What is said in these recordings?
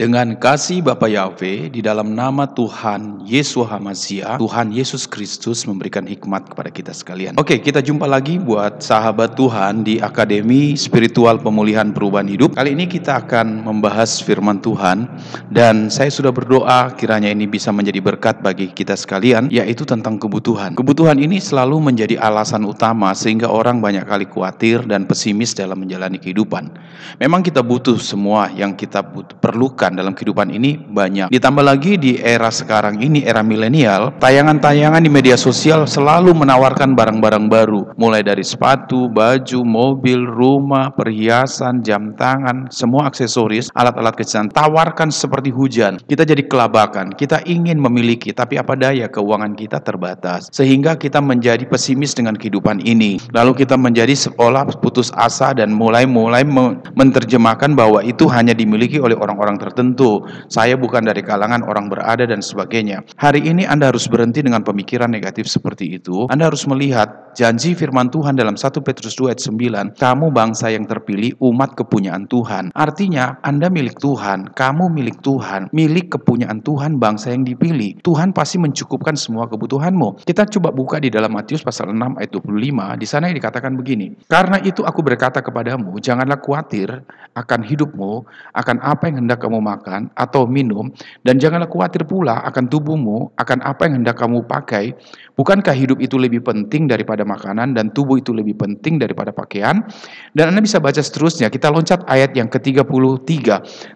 Dengan kasih Bapa Yahweh di dalam nama Tuhan Yesus Hamazia, Tuhan Yesus Kristus memberikan hikmat kepada kita sekalian. Oke, kita jumpa lagi buat sahabat Tuhan di Akademi Spiritual Pemulihan Perubahan Hidup. Kali ini kita akan membahas firman Tuhan dan saya sudah berdoa kiranya ini bisa menjadi berkat bagi kita sekalian yaitu tentang kebutuhan. Kebutuhan ini selalu menjadi alasan utama sehingga orang banyak kali khawatir dan pesimis dalam menjalani kehidupan. Memang kita butuh semua yang kita perlukan dalam kehidupan ini banyak. Ditambah lagi di era sekarang ini, era milenial, tayangan-tayangan di media sosial selalu menawarkan barang-barang baru. Mulai dari sepatu, baju, mobil, rumah, perhiasan, jam tangan, semua aksesoris, alat-alat kecantikan. Tawarkan seperti hujan. Kita jadi kelabakan. Kita ingin memiliki, tapi apa daya keuangan kita terbatas. Sehingga kita menjadi pesimis dengan kehidupan ini. Lalu kita menjadi seolah putus asa dan mulai-mulai menerjemahkan bahwa itu hanya dimiliki oleh orang-orang tertentu tertentu. Saya bukan dari kalangan orang berada dan sebagainya. Hari ini Anda harus berhenti dengan pemikiran negatif seperti itu. Anda harus melihat janji firman Tuhan dalam 1 Petrus 2 ayat 9. Kamu bangsa yang terpilih, umat kepunyaan Tuhan. Artinya Anda milik Tuhan, kamu milik Tuhan, milik kepunyaan Tuhan bangsa yang dipilih. Tuhan pasti mencukupkan semua kebutuhanmu. Kita coba buka di dalam Matius pasal 6 ayat 25. Di sana dikatakan begini. Karena itu aku berkata kepadamu, janganlah khawatir akan hidupmu, akan apa yang hendak kamu makan atau minum, dan janganlah khawatir pula akan tubuhmu, akan apa yang hendak kamu pakai. Bukankah hidup itu lebih penting daripada makanan dan tubuh itu lebih penting daripada pakaian? Dan Anda bisa baca seterusnya, kita loncat ayat yang ke-33.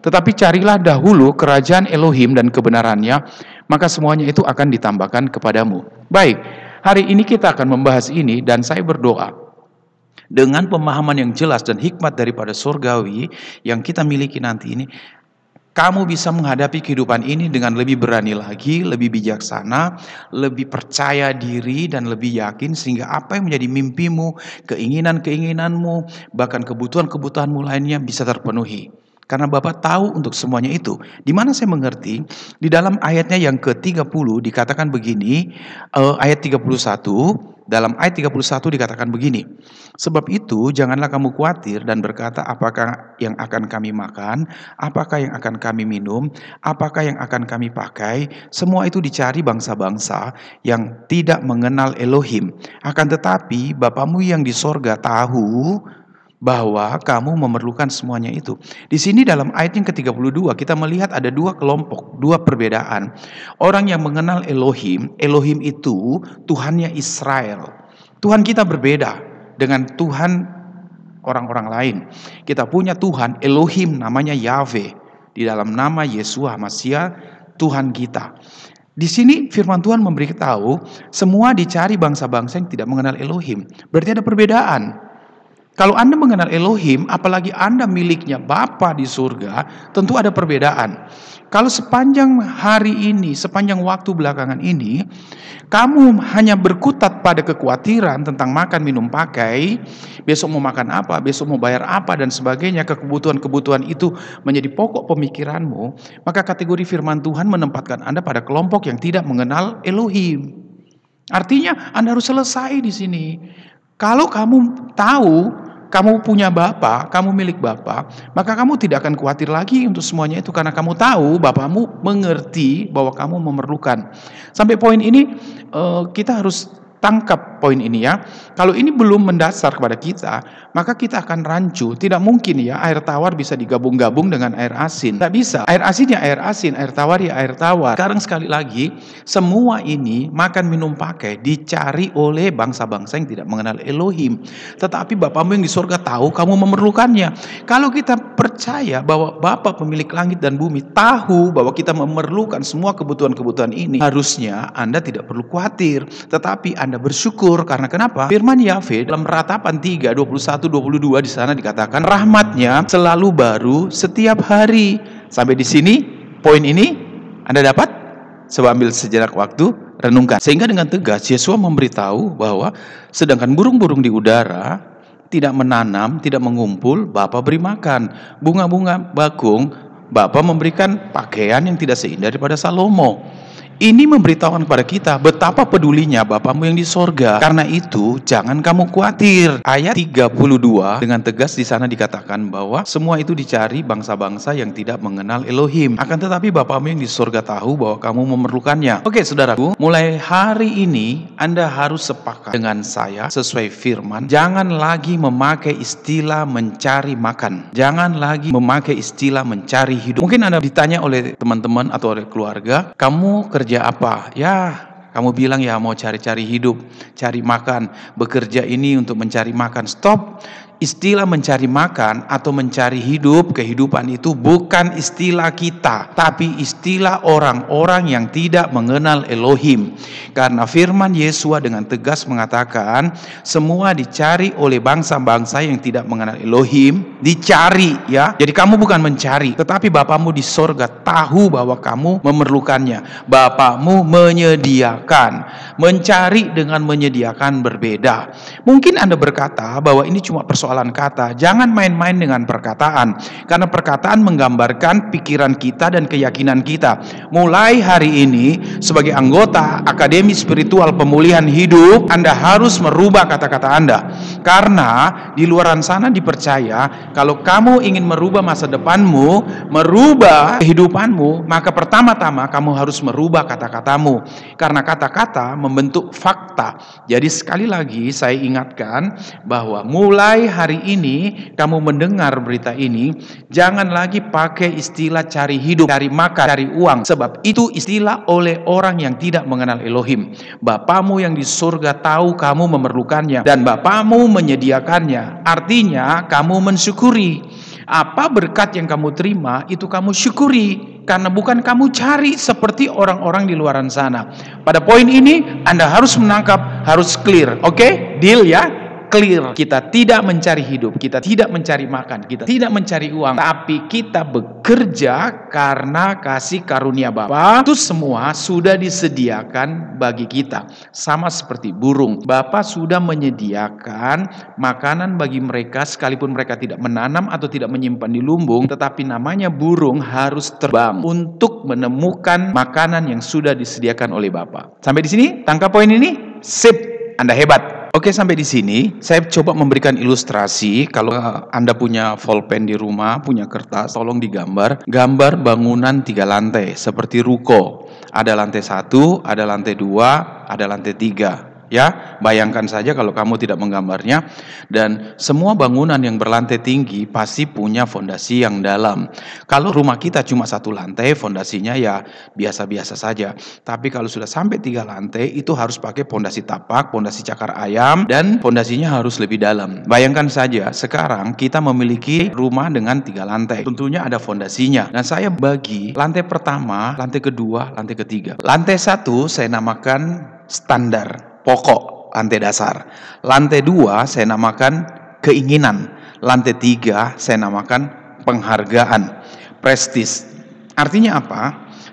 Tetapi carilah dahulu kerajaan Elohim dan kebenarannya, maka semuanya itu akan ditambahkan kepadamu. Baik, hari ini kita akan membahas ini dan saya berdoa dengan pemahaman yang jelas dan hikmat daripada surgawi yang kita miliki nanti ini, kamu bisa menghadapi kehidupan ini dengan lebih berani lagi, lebih bijaksana, lebih percaya diri dan lebih yakin sehingga apa yang menjadi mimpimu, keinginan-keinginanmu, bahkan kebutuhan-kebutuhanmu lainnya bisa terpenuhi. Karena Bapak tahu untuk semuanya itu. Di mana saya mengerti, di dalam ayatnya yang ke-30 dikatakan begini, uh, ayat 31, dalam ayat 31 dikatakan begini, Sebab itu janganlah kamu khawatir dan berkata apakah yang akan kami makan, apakah yang akan kami minum, apakah yang akan kami pakai. Semua itu dicari bangsa-bangsa yang tidak mengenal Elohim. Akan tetapi Bapamu yang di sorga tahu bahwa kamu memerlukan semuanya itu. Di sini dalam ayat yang ke-32 kita melihat ada dua kelompok, dua perbedaan. Orang yang mengenal Elohim, Elohim itu Tuhannya Israel. Tuhan kita berbeda dengan Tuhan orang-orang lain. Kita punya Tuhan Elohim namanya Yahweh. Di dalam nama Yesus Hamazia Tuhan kita. Di sini firman Tuhan memberitahu semua dicari bangsa-bangsa yang tidak mengenal Elohim. Berarti ada perbedaan. Kalau Anda mengenal Elohim, apalagi Anda miliknya Bapa di surga, tentu ada perbedaan. Kalau sepanjang hari ini, sepanjang waktu belakangan ini, kamu hanya berkutat pada kekhawatiran tentang makan, minum, pakai, besok mau makan apa, besok mau bayar apa, dan sebagainya, kebutuhan-kebutuhan itu menjadi pokok pemikiranmu, maka kategori firman Tuhan menempatkan Anda pada kelompok yang tidak mengenal Elohim. Artinya Anda harus selesai di sini. Kalau kamu tahu kamu punya Bapak, kamu milik Bapak, maka kamu tidak akan khawatir lagi untuk semuanya itu karena kamu tahu Bapakmu mengerti bahwa kamu memerlukan. Sampai poin ini eh, kita harus tangkap poin ini ya. Kalau ini belum mendasar kepada kita, maka kita akan rancu. Tidak mungkin ya air tawar bisa digabung-gabung dengan air asin. Tidak bisa. Air asin ya air asin, air tawar ya air tawar. Sekarang sekali lagi, semua ini makan minum pakai dicari oleh bangsa-bangsa yang tidak mengenal Elohim. Tetapi Bapamu yang di surga tahu kamu memerlukannya. Kalau kita percaya bahwa Bapa pemilik langit dan bumi tahu bahwa kita memerlukan semua kebutuhan-kebutuhan ini, harusnya Anda tidak perlu khawatir. Tetapi Anda anda karena kenapa? Firman Yahweh dalam ratapan 3 21 22 di sana dikatakan rahmatnya selalu baru setiap hari. Sampai di sini poin ini Anda dapat? Coba ambil sejenak waktu renungkan. Sehingga dengan tegas Yesus memberitahu bahwa sedangkan burung-burung di udara tidak menanam, tidak mengumpul, Bapak beri makan. Bunga-bunga bakung, Bapak memberikan pakaian yang tidak seindah daripada Salomo. Ini memberitahukan kepada kita betapa pedulinya Bapamu yang di sorga. Karena itu, jangan kamu khawatir. Ayat 32 dengan tegas di sana dikatakan bahwa semua itu dicari bangsa-bangsa yang tidak mengenal Elohim. Akan tetapi Bapamu yang di sorga tahu bahwa kamu memerlukannya. Oke, saudaraku, mulai hari ini Anda harus sepakat dengan saya sesuai firman. Jangan lagi memakai istilah mencari makan. Jangan lagi memakai istilah mencari hidup. Mungkin Anda ditanya oleh teman-teman atau oleh keluarga, kamu kerja kerja apa? Ya, kamu bilang ya mau cari-cari hidup, cari makan, bekerja ini untuk mencari makan. Stop. Istilah mencari makan atau mencari hidup, kehidupan itu bukan istilah kita, tapi istilah orang-orang yang tidak mengenal Elohim. Karena firman Yesus dengan tegas mengatakan, semua dicari oleh bangsa-bangsa yang tidak mengenal Elohim, dicari ya. Jadi kamu bukan mencari, tetapi Bapamu di sorga tahu bahwa kamu memerlukannya. Bapamu menyediakan. Mencari dengan menyediakan berbeda. Mungkin Anda berkata bahwa ini cuma persoalan persoalan kata. Jangan main-main dengan perkataan, karena perkataan menggambarkan pikiran kita dan keyakinan kita. Mulai hari ini, sebagai anggota Akademi Spiritual Pemulihan Hidup, Anda harus merubah kata-kata Anda, karena di luar sana dipercaya kalau kamu ingin merubah masa depanmu, merubah kehidupanmu, maka pertama-tama kamu harus merubah kata-katamu, karena kata-kata membentuk fakta. Jadi, sekali lagi, saya ingatkan bahwa mulai hari ini kamu mendengar berita ini, jangan lagi pakai istilah cari hidup, cari makan, cari uang. Sebab itu istilah oleh orang yang tidak mengenal Elohim. Bapamu yang di surga tahu kamu memerlukannya dan Bapamu menyediakannya. Artinya kamu mensyukuri. Apa berkat yang kamu terima itu kamu syukuri karena bukan kamu cari seperti orang-orang di luar sana. Pada poin ini Anda harus menangkap, harus clear. Oke? Okay? Deal ya? Clear. Kita tidak mencari hidup, kita tidak mencari makan, kita tidak mencari uang, tapi kita bekerja karena kasih karunia Bapa. Itu semua sudah disediakan bagi kita. Sama seperti burung. Bapa sudah menyediakan makanan bagi mereka sekalipun mereka tidak menanam atau tidak menyimpan di lumbung, tetapi namanya burung harus terbang untuk menemukan makanan yang sudah disediakan oleh Bapa. Sampai di sini tangkap poin ini? Sip, Anda hebat. Oke, sampai di sini saya coba memberikan ilustrasi. Kalau Anda punya volpen di rumah, punya kertas, tolong digambar. Gambar bangunan tiga lantai, seperti ruko. Ada lantai satu, ada lantai dua, ada lantai tiga. Ya, bayangkan saja kalau kamu tidak menggambarnya dan semua bangunan yang berlantai tinggi pasti punya fondasi yang dalam. Kalau rumah kita cuma satu lantai, fondasinya ya biasa-biasa saja. Tapi kalau sudah sampai tiga lantai itu harus pakai fondasi tapak, fondasi cakar ayam dan fondasinya harus lebih dalam. Bayangkan saja sekarang kita memiliki rumah dengan tiga lantai. Tentunya ada fondasinya. Dan saya bagi lantai pertama, lantai kedua, lantai ketiga. Lantai satu saya namakan standar pokok lantai dasar. Lantai dua saya namakan keinginan. Lantai tiga saya namakan penghargaan, prestis. Artinya apa?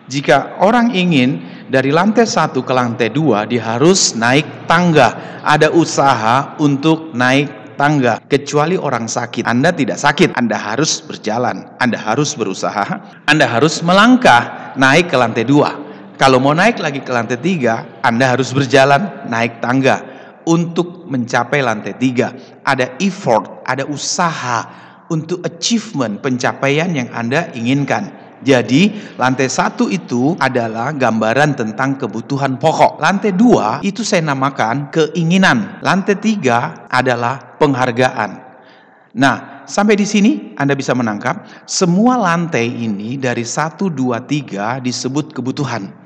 Jika orang ingin dari lantai satu ke lantai dua, dia harus naik tangga. Ada usaha untuk naik tangga. Kecuali orang sakit. Anda tidak sakit, Anda harus berjalan. Anda harus berusaha. Anda harus melangkah naik ke lantai dua. Kalau mau naik lagi ke lantai tiga, Anda harus berjalan naik tangga untuk mencapai lantai tiga. Ada effort, ada usaha untuk achievement, pencapaian yang Anda inginkan. Jadi lantai satu itu adalah gambaran tentang kebutuhan pokok. Lantai dua itu saya namakan keinginan. Lantai tiga adalah penghargaan. Nah, sampai di sini Anda bisa menangkap semua lantai ini dari satu, dua, tiga disebut kebutuhan.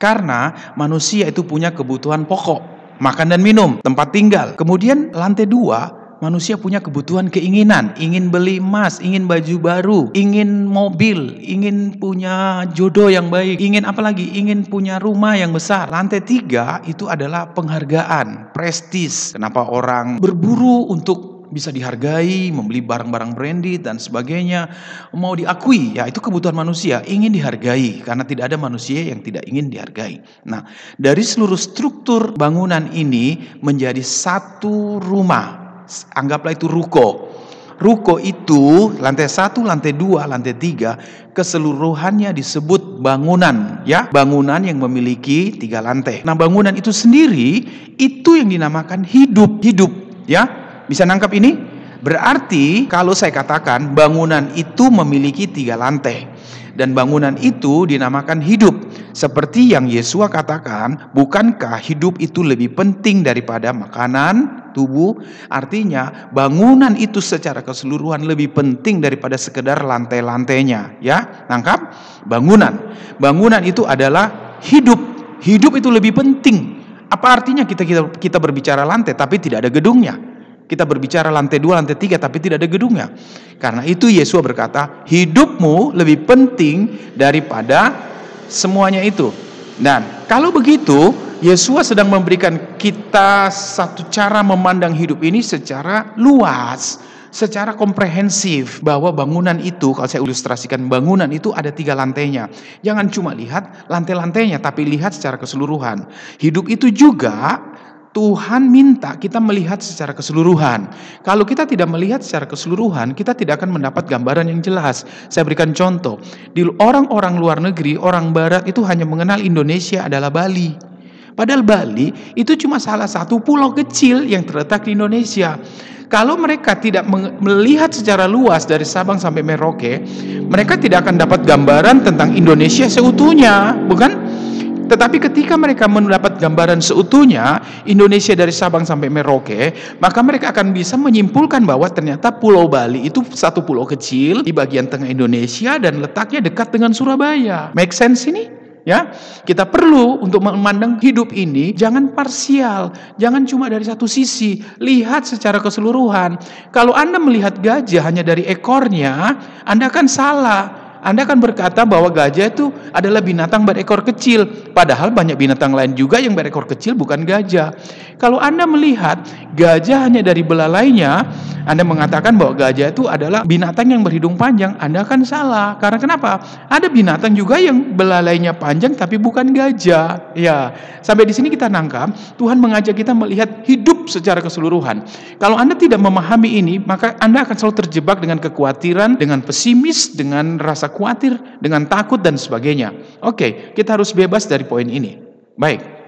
Karena manusia itu punya kebutuhan pokok, makan dan minum, tempat tinggal. Kemudian lantai dua, manusia punya kebutuhan keinginan, ingin beli emas, ingin baju baru, ingin mobil, ingin punya jodoh yang baik, ingin apa lagi? Ingin punya rumah yang besar. Lantai tiga itu adalah penghargaan, prestis. Kenapa orang berburu untuk bisa dihargai, membeli barang-barang branded dan sebagainya, mau diakui, ya itu kebutuhan manusia, ingin dihargai karena tidak ada manusia yang tidak ingin dihargai. Nah, dari seluruh struktur bangunan ini menjadi satu rumah, anggaplah itu ruko. Ruko itu lantai satu, lantai dua, lantai tiga, keseluruhannya disebut bangunan, ya, bangunan yang memiliki tiga lantai. Nah, bangunan itu sendiri itu yang dinamakan hidup, hidup, ya. Bisa nangkap ini? Berarti kalau saya katakan bangunan itu memiliki tiga lantai dan bangunan itu dinamakan hidup. Seperti yang Yesua katakan, bukankah hidup itu lebih penting daripada makanan, tubuh? Artinya, bangunan itu secara keseluruhan lebih penting daripada sekedar lantai-lantainya, ya. Nangkap? Bangunan. Bangunan itu adalah hidup. Hidup itu lebih penting. Apa artinya kita kita kita berbicara lantai tapi tidak ada gedungnya? Kita berbicara lantai dua, lantai tiga, tapi tidak ada gedungnya. Karena itu Yesus berkata, hidupmu lebih penting daripada semuanya itu. Dan kalau begitu, Yesus sedang memberikan kita satu cara memandang hidup ini secara luas, secara komprehensif bahwa bangunan itu, kalau saya ilustrasikan bangunan itu ada tiga lantainya. Jangan cuma lihat lantai-lantainya, tapi lihat secara keseluruhan. Hidup itu juga Tuhan minta kita melihat secara keseluruhan. Kalau kita tidak melihat secara keseluruhan, kita tidak akan mendapat gambaran yang jelas. Saya berikan contoh. Di orang-orang luar negeri, orang barat itu hanya mengenal Indonesia adalah Bali. Padahal Bali itu cuma salah satu pulau kecil yang terletak di Indonesia. Kalau mereka tidak melihat secara luas dari Sabang sampai Merauke, mereka tidak akan dapat gambaran tentang Indonesia seutuhnya, bukan? Tetapi ketika mereka mendapat gambaran seutuhnya Indonesia dari Sabang sampai Merauke, maka mereka akan bisa menyimpulkan bahwa ternyata Pulau Bali itu satu pulau kecil di bagian tengah Indonesia dan letaknya dekat dengan Surabaya. Make sense ini? Ya, kita perlu untuk memandang hidup ini jangan parsial, jangan cuma dari satu sisi, lihat secara keseluruhan. Kalau Anda melihat gajah hanya dari ekornya, Anda akan salah. Anda akan berkata bahwa gajah itu adalah binatang berekor kecil, padahal banyak binatang lain juga yang berekor kecil bukan gajah. Kalau Anda melihat gajah hanya dari belalainya, Anda mengatakan bahwa gajah itu adalah binatang yang berhidung panjang, Anda akan salah. Karena kenapa? Ada binatang juga yang belalainya panjang tapi bukan gajah. Ya, sampai di sini kita nangkap Tuhan mengajak kita melihat hidup secara keseluruhan. Kalau Anda tidak memahami ini, maka Anda akan selalu terjebak dengan kekhawatiran, dengan pesimis, dengan rasa khawatir, dengan takut dan sebagainya. Oke, kita harus bebas dari poin ini. Baik.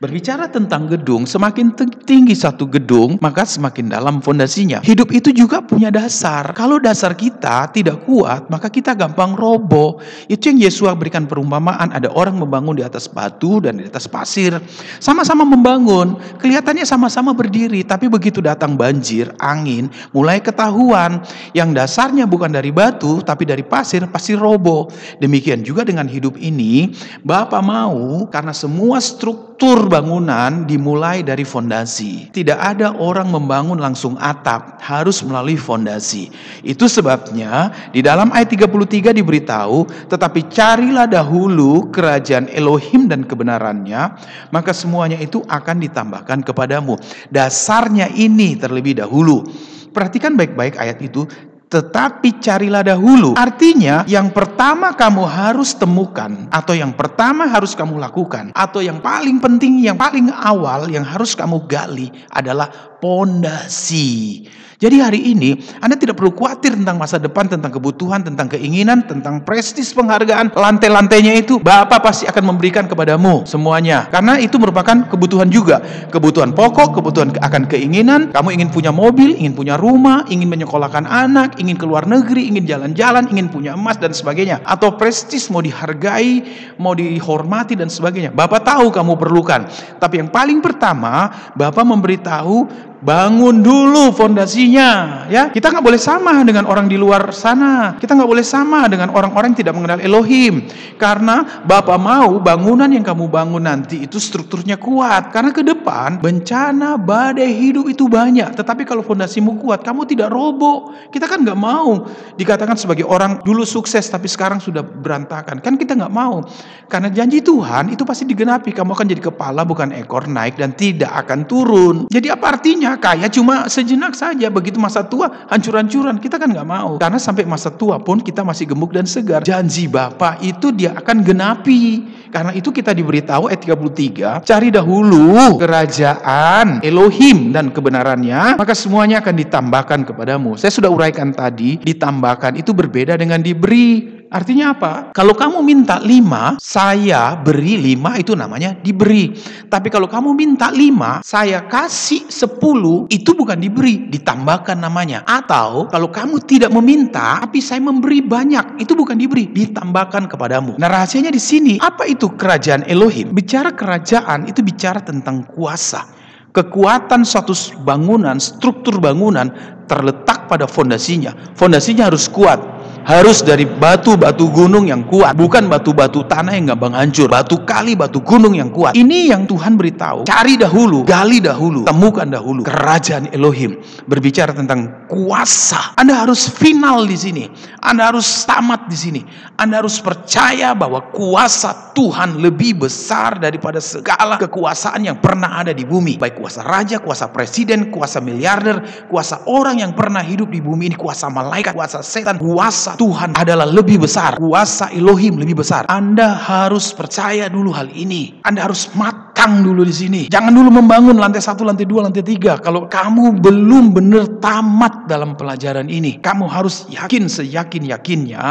Berbicara tentang gedung, semakin tinggi satu gedung, maka semakin dalam fondasinya. Hidup itu juga punya dasar. Kalau dasar kita tidak kuat, maka kita gampang roboh. Itu yang Yesus berikan perumpamaan, ada orang membangun di atas batu dan di atas pasir. Sama-sama membangun, kelihatannya sama-sama berdiri, tapi begitu datang banjir, angin, mulai ketahuan yang dasarnya bukan dari batu, tapi dari pasir, pasti roboh. Demikian juga dengan hidup ini, Bapak mau karena semua struktur struktur bangunan dimulai dari fondasi. Tidak ada orang membangun langsung atap, harus melalui fondasi. Itu sebabnya di dalam ayat 33 diberitahu, tetapi carilah dahulu kerajaan Elohim dan kebenarannya, maka semuanya itu akan ditambahkan kepadamu. Dasarnya ini terlebih dahulu. Perhatikan baik-baik ayat itu tetapi carilah dahulu. Artinya, yang pertama kamu harus temukan, atau yang pertama harus kamu lakukan, atau yang paling penting, yang paling awal, yang harus kamu gali adalah pondasi. Jadi hari ini Anda tidak perlu khawatir tentang masa depan, tentang kebutuhan, tentang keinginan, tentang prestis penghargaan. Lantai-lantainya itu Bapak pasti akan memberikan kepadamu semuanya. Karena itu merupakan kebutuhan juga. Kebutuhan pokok, kebutuhan akan keinginan. Kamu ingin punya mobil, ingin punya rumah, ingin menyekolahkan anak, ingin keluar negeri, ingin jalan-jalan, ingin punya emas dan sebagainya. Atau prestis mau dihargai, mau dihormati dan sebagainya. Bapak tahu kamu perlukan. Tapi yang paling pertama, Bapak memberitahu Bangun dulu fondasinya, ya. Kita nggak boleh sama dengan orang di luar sana. Kita nggak boleh sama dengan orang-orang tidak mengenal Elohim. Karena Bapak mau bangunan yang kamu bangun nanti itu strukturnya kuat. Karena ke depan bencana, badai hidup itu banyak. Tetapi kalau fondasimu kuat, kamu tidak roboh. Kita kan nggak mau dikatakan sebagai orang dulu sukses tapi sekarang sudah berantakan. Kan kita nggak mau. Karena janji Tuhan itu pasti digenapi. Kamu akan jadi kepala bukan ekor naik dan tidak akan turun. Jadi apa artinya? Kaya cuma sejenak saja. Begitu masa tua hancur-hancuran. Kita kan nggak mau. Karena sampai masa tua pun kita masih gemuk dan segar. Janji Bapak itu dia akan genapi. Karena itu kita diberitahu ayat 33. Cari dahulu kerajaan Elohim dan kebenarannya. Maka semuanya akan ditambahkan kepadamu. Saya sudah uraikan tadi. Ditambahkan itu berbeda dengan diberi Artinya apa? Kalau kamu minta lima, saya beri lima itu namanya diberi. Tapi kalau kamu minta lima, saya kasih sepuluh, itu bukan diberi, ditambahkan namanya. Atau kalau kamu tidak meminta, tapi saya memberi banyak, itu bukan diberi, ditambahkan kepadamu. Nah rahasianya di sini, apa itu kerajaan Elohim? Bicara kerajaan itu bicara tentang kuasa. Kekuatan suatu bangunan, struktur bangunan terletak pada fondasinya. Fondasinya harus kuat harus dari batu-batu gunung yang kuat, bukan batu-batu tanah yang gampang hancur, batu kali, batu gunung yang kuat. Ini yang Tuhan beritahu. Cari dahulu, gali dahulu, temukan dahulu kerajaan Elohim. Berbicara tentang kuasa. Anda harus final di sini. Anda harus tamat di sini. Anda harus percaya bahwa kuasa Tuhan lebih besar daripada segala kekuasaan yang pernah ada di bumi. Baik kuasa raja, kuasa presiden, kuasa miliarder, kuasa orang yang pernah hidup di bumi ini, kuasa malaikat, kuasa setan, kuasa Tuhan adalah lebih besar. Kuasa Elohim lebih besar. Anda harus percaya dulu hal ini. Anda harus matang dulu di sini. Jangan dulu membangun lantai satu, lantai dua, lantai tiga. Kalau kamu belum benar tamat dalam pelajaran ini, kamu harus yakin seyakin-yakinnya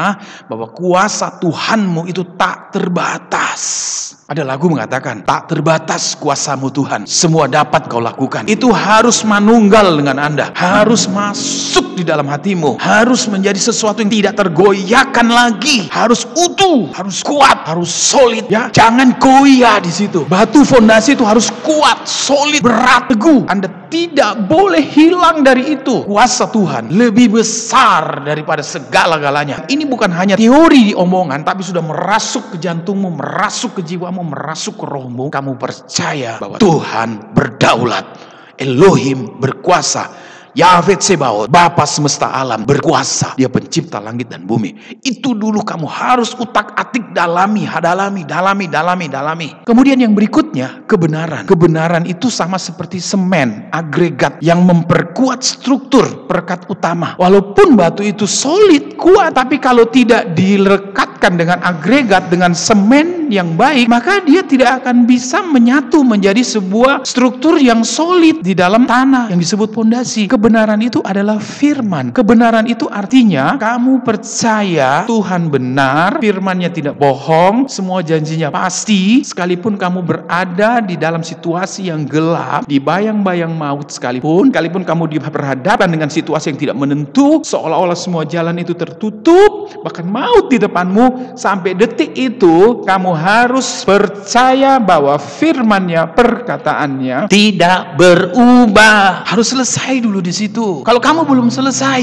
bahwa kuasa kuasa Tuhanmu itu tak terbatas. Ada lagu mengatakan, tak terbatas kuasamu Tuhan. Semua dapat kau lakukan. Itu harus manunggal dengan Anda. Harus masuk di dalam hatimu. Harus menjadi sesuatu yang tidak tergoyahkan lagi. Harus utuh, harus kuat, harus solid. Ya, jangan goyah di situ. Batu fondasi itu harus kuat, solid, berat, teguh. Anda tidak boleh hilang dari itu. Kuasa Tuhan lebih besar daripada segala-galanya. Ini bukan hanya teori omongan, tapi sudah merasuk ke jantungmu, merasuk ke jiwamu, merasuk ke rohmu. Kamu percaya bahwa Tuhan berdaulat. Elohim berkuasa Yahweh Sebaot, Bapa semesta alam, berkuasa. Dia pencipta langit dan bumi. Itu dulu kamu harus utak-atik dalami, hadalami, dalami, dalami, dalami. Kemudian yang berikutnya, kebenaran. Kebenaran itu sama seperti semen, agregat yang memperkuat struktur perekat utama. Walaupun batu itu solid, kuat, tapi kalau tidak dilekatkan dengan agregat, dengan semen yang baik, maka dia tidak akan bisa menyatu menjadi sebuah struktur yang solid di dalam tanah yang disebut pondasi kebenaran itu adalah firman. Kebenaran itu artinya kamu percaya Tuhan benar, firmannya tidak bohong, semua janjinya pasti, sekalipun kamu berada di dalam situasi yang gelap, di bayang-bayang maut sekalipun, sekalipun kamu diperhadapkan dengan situasi yang tidak menentu, seolah-olah semua jalan itu tertutup, bahkan maut di depanmu, sampai detik itu kamu harus percaya bahwa firmannya, perkataannya tidak berubah. Harus selesai dulu di situ. Kalau kamu belum selesai,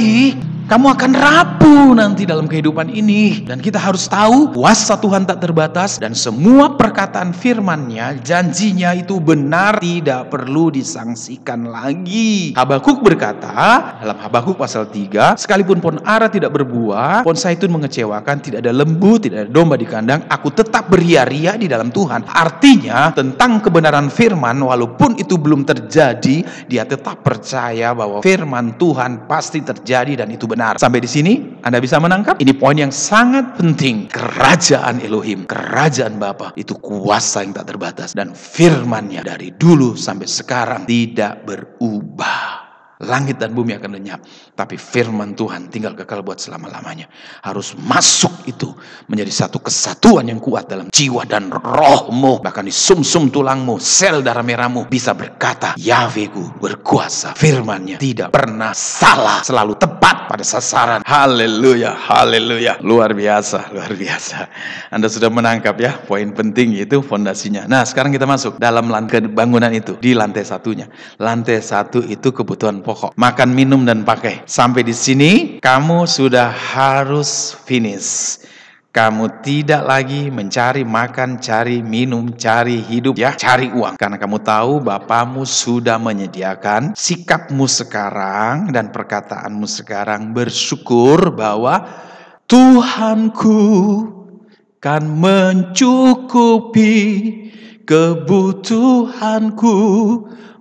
kamu akan rapuh nanti dalam kehidupan ini. Dan kita harus tahu kuasa Tuhan tak terbatas dan semua perkataan firmannya, janjinya itu benar tidak perlu disangsikan lagi. Habakuk berkata dalam Habakuk pasal 3, sekalipun pon ara tidak berbuah, pon saitun mengecewakan, tidak ada lembu, tidak ada domba di kandang, aku tetap beria-ria di dalam Tuhan. Artinya tentang kebenaran firman walaupun itu belum terjadi, dia tetap percaya bahwa firman Tuhan pasti terjadi dan itu benar benar. Sampai di sini Anda bisa menangkap ini poin yang sangat penting. Kerajaan Elohim, kerajaan Bapa itu kuasa yang tak terbatas dan firmannya dari dulu sampai sekarang tidak berubah. Langit dan bumi akan lenyap. Tapi firman Tuhan tinggal kekal buat selama-lamanya. Harus masuk itu menjadi satu kesatuan yang kuat dalam jiwa dan rohmu. Bahkan di sumsum -sum tulangmu, sel darah merahmu bisa berkata, Yahwehku berkuasa. Firmannya tidak pernah salah, selalu tepat pada sasaran. Haleluya, haleluya. Luar biasa, luar biasa. Anda sudah menangkap ya, poin penting itu fondasinya. Nah sekarang kita masuk dalam lantai bangunan itu, di lantai satunya. Lantai satu itu kebutuhan pokok. Makan, minum, dan pakai. Sampai di sini kamu sudah harus finish. Kamu tidak lagi mencari makan, cari minum, cari hidup, ya, cari uang. Karena kamu tahu Bapamu sudah menyediakan sikapmu sekarang dan perkataanmu sekarang bersyukur bahwa Tuhanku kan mencukupi kebutuhanku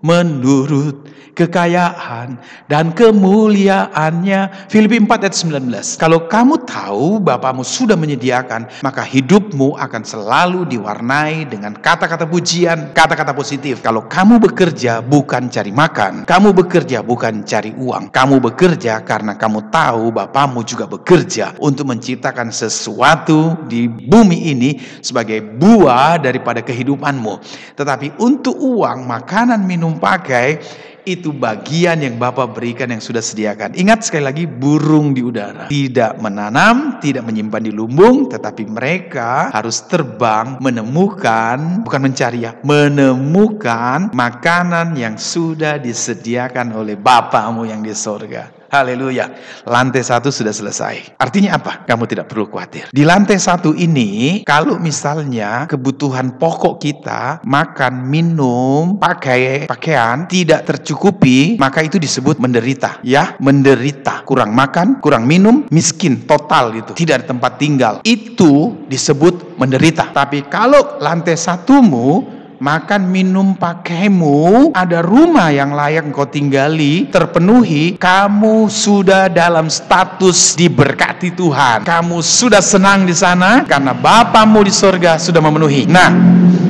menurut kekayaan dan kemuliaannya. Filipi 4 ayat 19. Kalau kamu tahu Bapamu sudah menyediakan, maka hidupmu akan selalu diwarnai dengan kata-kata pujian, kata-kata positif. Kalau kamu bekerja bukan cari makan, kamu bekerja bukan cari uang, kamu bekerja karena kamu tahu Bapamu juga bekerja untuk menciptakan sesuatu di bumi ini sebagai buah daripada kehidupanmu. Tetapi untuk uang, makanan, minum, pakai itu bagian yang Bapak berikan yang sudah sediakan. Ingat sekali lagi burung di udara. Tidak menanam, tidak menyimpan di lumbung, tetapi mereka harus terbang menemukan, bukan mencari ya, menemukan makanan yang sudah disediakan oleh Bapamu yang di sorga. Haleluya. Lantai satu sudah selesai. Artinya apa? Kamu tidak perlu khawatir. Di lantai satu ini, kalau misalnya kebutuhan pokok kita, makan, minum, pakai pakaian, tidak tercukupi, maka itu disebut menderita. Ya, menderita. Kurang makan, kurang minum, miskin, total itu. Tidak ada tempat tinggal. Itu disebut menderita. Tapi kalau lantai satumu makan minum pakaimu, ada rumah yang layak engkau tinggali, terpenuhi, kamu sudah dalam status diberkati Tuhan. Kamu sudah senang di sana karena Bapamu di sorga sudah memenuhi. Nah,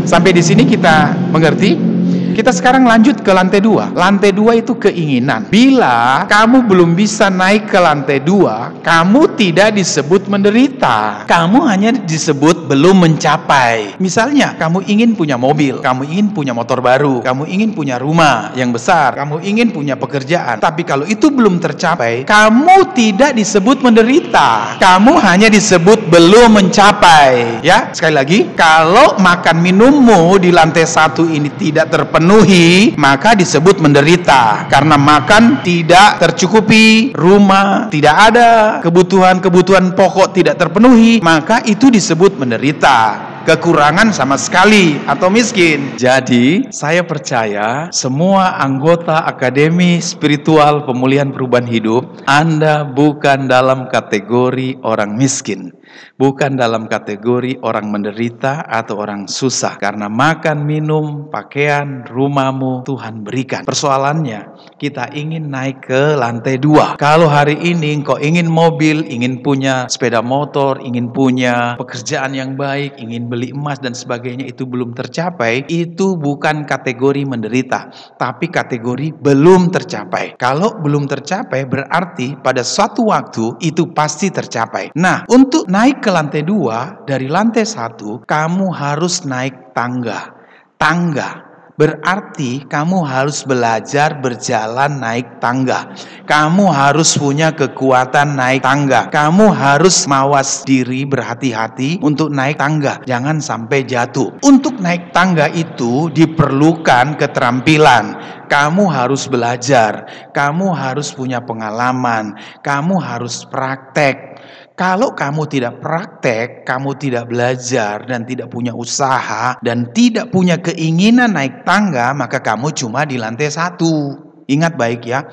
sampai di sini kita mengerti kita sekarang lanjut ke lantai dua. Lantai dua itu keinginan. Bila kamu belum bisa naik ke lantai dua, kamu tidak disebut menderita. Kamu hanya disebut belum mencapai. Misalnya, kamu ingin punya mobil, kamu ingin punya motor baru, kamu ingin punya rumah yang besar, kamu ingin punya pekerjaan. Tapi kalau itu belum tercapai, kamu tidak disebut menderita. Kamu hanya disebut belum mencapai. Ya, sekali lagi, kalau makan minummu di lantai satu ini tidak terpenuhi, terpenuhi, maka disebut menderita. Karena makan tidak tercukupi, rumah tidak ada, kebutuhan-kebutuhan pokok tidak terpenuhi, maka itu disebut menderita kekurangan sama sekali atau miskin. Jadi, saya percaya semua anggota Akademi Spiritual Pemulihan Perubahan Hidup, Anda bukan dalam kategori orang miskin bukan dalam kategori orang menderita atau orang susah karena makan, minum, pakaian, rumahmu Tuhan berikan. Persoalannya, kita ingin naik ke lantai dua. Kalau hari ini engkau ingin mobil, ingin punya sepeda motor, ingin punya pekerjaan yang baik, ingin beli emas dan sebagainya itu belum tercapai, itu bukan kategori menderita, tapi kategori belum tercapai. Kalau belum tercapai berarti pada suatu waktu itu pasti tercapai. Nah, untuk naik ke lantai dua, dari lantai satu, kamu harus naik tangga. Tangga berarti kamu harus belajar berjalan naik tangga. Kamu harus punya kekuatan naik tangga. Kamu harus mawas diri berhati-hati untuk naik tangga. Jangan sampai jatuh. Untuk naik tangga itu diperlukan keterampilan. Kamu harus belajar. Kamu harus punya pengalaman. Kamu harus praktek. Kalau kamu tidak praktek, kamu tidak belajar dan tidak punya usaha dan tidak punya keinginan naik tangga, maka kamu cuma di lantai satu. Ingat baik ya,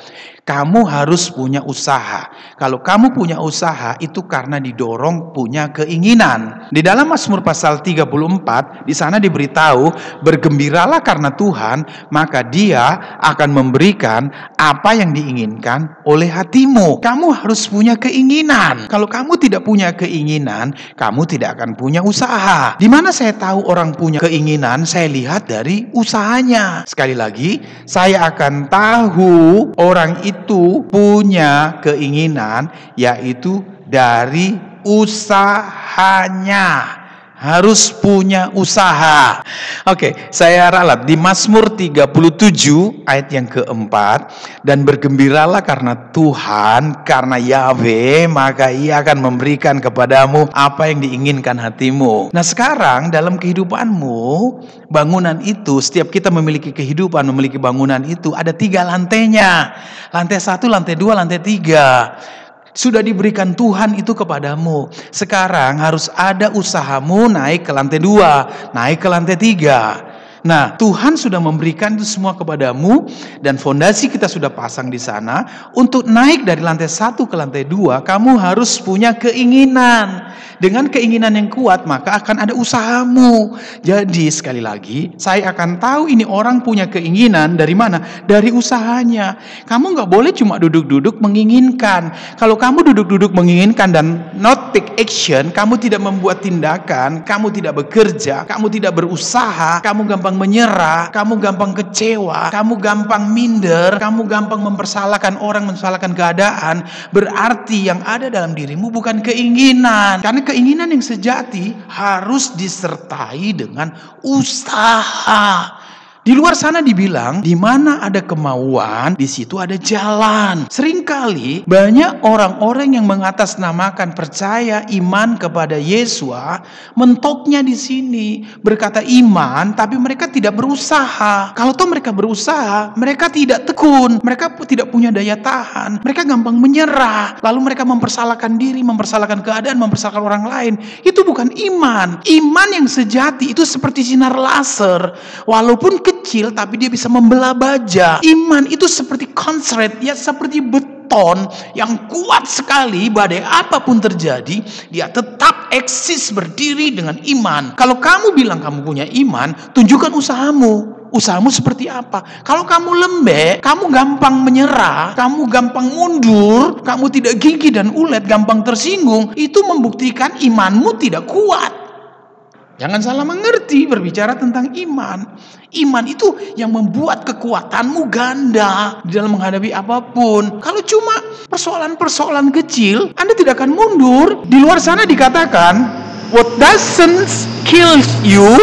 kamu harus punya usaha. Kalau kamu punya usaha itu karena didorong punya keinginan. Di dalam Mazmur pasal 34 di sana diberitahu bergembiralah karena Tuhan maka dia akan memberikan apa yang diinginkan oleh hatimu. Kamu harus punya keinginan. Kalau kamu tidak punya keinginan, kamu tidak akan punya usaha. Di mana saya tahu orang punya keinginan, saya lihat dari usahanya. Sekali lagi, saya akan tahu orang itu punya keinginan yaitu dari usahanya harus punya usaha. Oke, saya ralat di Mazmur 37 ayat yang keempat dan bergembiralah karena Tuhan, karena Yahweh, maka Ia akan memberikan kepadamu apa yang diinginkan hatimu. Nah, sekarang dalam kehidupanmu, bangunan itu setiap kita memiliki kehidupan, memiliki bangunan itu ada tiga lantainya. Lantai satu, lantai dua, lantai tiga. Sudah diberikan Tuhan itu kepadamu. Sekarang harus ada usahamu naik ke lantai dua, naik ke lantai tiga. Nah, Tuhan sudah memberikan itu semua kepadamu dan fondasi kita sudah pasang di sana. Untuk naik dari lantai satu ke lantai dua, kamu harus punya keinginan. Dengan keinginan yang kuat, maka akan ada usahamu. Jadi sekali lagi, saya akan tahu ini orang punya keinginan dari mana? Dari usahanya. Kamu nggak boleh cuma duduk-duduk menginginkan. Kalau kamu duduk-duduk menginginkan dan not take action, kamu tidak membuat tindakan, kamu tidak bekerja, kamu tidak berusaha, kamu gampang menyerah, kamu gampang kecewa, kamu gampang minder, kamu gampang mempersalahkan orang, mempersalahkan keadaan, berarti yang ada dalam dirimu bukan keinginan. Karena keinginan yang sejati harus disertai dengan usaha. Di luar sana dibilang, di mana ada kemauan, di situ ada jalan. Seringkali banyak orang-orang yang mengatasnamakan percaya iman kepada Yesua, mentoknya di sini berkata iman, tapi mereka tidak berusaha. Kalau toh mereka berusaha, mereka tidak tekun, mereka tidak punya daya tahan, mereka gampang menyerah, lalu mereka mempersalahkan diri, mempersalahkan keadaan, mempersalahkan orang lain. Itu bukan iman. Iman yang sejati itu seperti sinar laser, walaupun kecil tapi dia bisa membelah baja. Iman itu seperti konslet, ya seperti beton yang kuat sekali badai apa pun terjadi, dia tetap eksis berdiri dengan iman. Kalau kamu bilang kamu punya iman, tunjukkan usahamu. Usahamu seperti apa? Kalau kamu lembek, kamu gampang menyerah, kamu gampang mundur, kamu tidak gigih dan ulet, gampang tersinggung, itu membuktikan imanmu tidak kuat. Jangan salah mengerti berbicara tentang iman. Iman itu yang membuat kekuatanmu ganda di dalam menghadapi apa pun. Kalau cuma persoalan-persoalan kecil, Anda tidak akan mundur. Di luar sana dikatakan, what doesn't kill you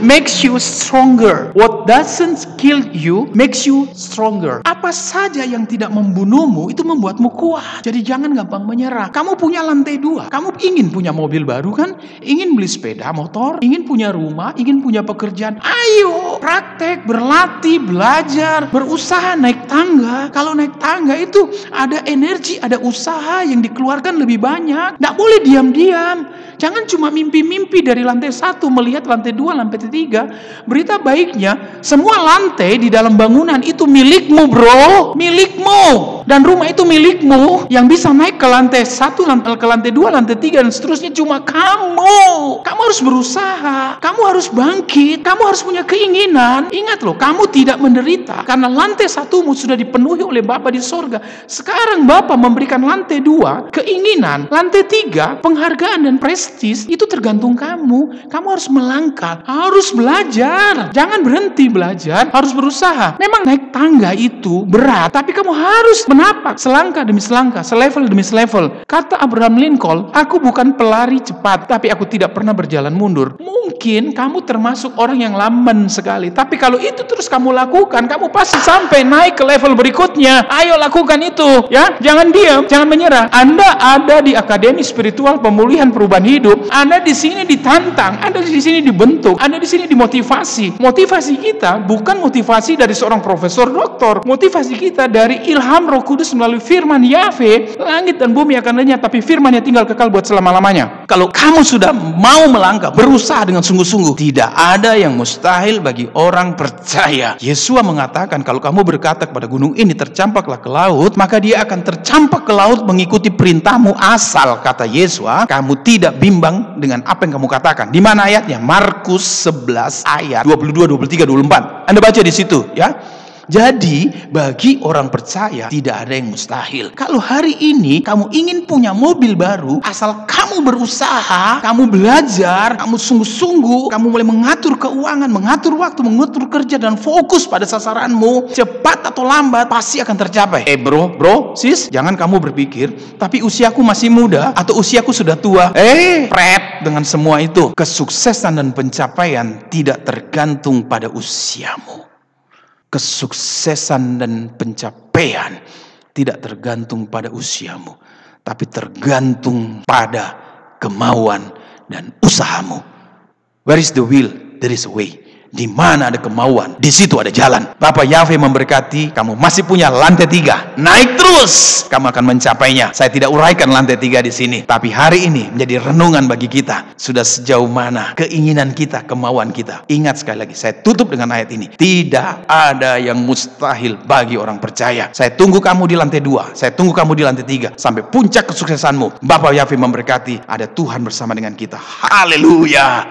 makes you stronger. What doesn't kill you makes you stronger. Apa saja yang tidak membunuhmu itu membuatmu kuat. Jadi jangan gampang menyerah. Kamu punya lantai dua. Kamu ingin punya mobil baru kan? Ingin beli sepeda motor? Ingin punya rumah? Ingin punya pekerjaan? Ayo praktek, berlatih, belajar, berusaha naik tangga. Kalau naik tangga itu ada energi, ada usaha yang dikeluarkan lebih banyak. Tidak boleh diam-diam. Jangan cuma mimpi-mimpi dari lantai satu melihat lantai dua, lantai tiga. Berita baiknya, semua lantai di dalam bangunan itu milikmu bro, milikmu. Dan rumah itu milikmu. Yang bisa naik ke lantai satu, ke lantai dua, lantai tiga, dan seterusnya cuma kamu. Kamu harus berusaha, kamu harus bangkit, kamu harus punya keinginan. Ingat loh, kamu tidak menderita. Karena lantai satumu sudah dipenuhi oleh Bapa di sorga. Sekarang Bapa memberikan lantai dua, keinginan. Lantai tiga, penghargaan dan prestis itu tergantung kamu. Kamu harus melangkah, harus belajar. Jangan berhenti belajar, harus berusaha. Memang naik tangga itu berat, tapi kamu harus menapak selangkah demi selangkah, selevel demi selevel. Kata Abraham Lincoln, aku bukan pelari cepat, tapi aku tidak pernah berjalan mundur. Mungkin kamu termasuk orang yang lamban sekali, tapi kalau itu terus kamu lakukan, kamu pasti sampai naik ke level berikutnya. Ayo lakukan itu, ya. Jangan diam, jangan menyerah. Anda ada di Akademi Spiritual Pemulihan Perubahan hidup, Anda di sini ditantang, Anda di sini dibentuk, Anda di sini dimotivasi. Motivasi kita bukan motivasi dari seorang profesor doktor. Motivasi kita dari ilham Roh Kudus melalui firman Yahweh, langit dan bumi akan lenyap, tapi firman yang tinggal kekal buat selama-lamanya. Kalau kamu sudah mau melangkah, berusaha dengan sungguh-sungguh, tidak ada yang mustahil bagi orang percaya. Yesua mengatakan kalau kamu berkata kepada gunung ini tercampaklah ke laut, maka dia akan tercampak ke laut mengikuti perintahmu asal kata Yesua, kamu tidak bisa berimbang dengan apa yang kamu katakan. Di mana ayatnya? Markus 11 ayat 22, 23, 24. Anda baca di situ ya. Jadi bagi orang percaya tidak ada yang mustahil. Kalau hari ini kamu ingin punya mobil baru, asal kamu berusaha, kamu belajar, kamu sungguh-sungguh, kamu mulai mengatur keuangan, mengatur waktu, mengatur kerja dan fokus pada sasaranmu, cepat atau lambat pasti akan tercapai. Eh bro, bro, sis, jangan kamu berpikir, tapi usiaku masih muda atau usiaku sudah tua. Eh, pret dengan semua itu. Kesuksesan dan pencapaian tidak tergantung pada usiamu kesuksesan dan pencapaian tidak tergantung pada usiamu, tapi tergantung pada kemauan dan usahamu. Where is the will? There is a way. Di mana ada kemauan, di situ ada jalan. Bapak Yahweh memberkati, kamu masih punya lantai tiga. Naik terus, kamu akan mencapainya. Saya tidak uraikan lantai tiga di sini. Tapi hari ini menjadi renungan bagi kita. Sudah sejauh mana keinginan kita, kemauan kita. Ingat sekali lagi, saya tutup dengan ayat ini. Tidak ada yang mustahil bagi orang percaya. Saya tunggu kamu di lantai dua. Saya tunggu kamu di lantai tiga. Sampai puncak kesuksesanmu. Bapak Yahweh memberkati, ada Tuhan bersama dengan kita. Haleluya.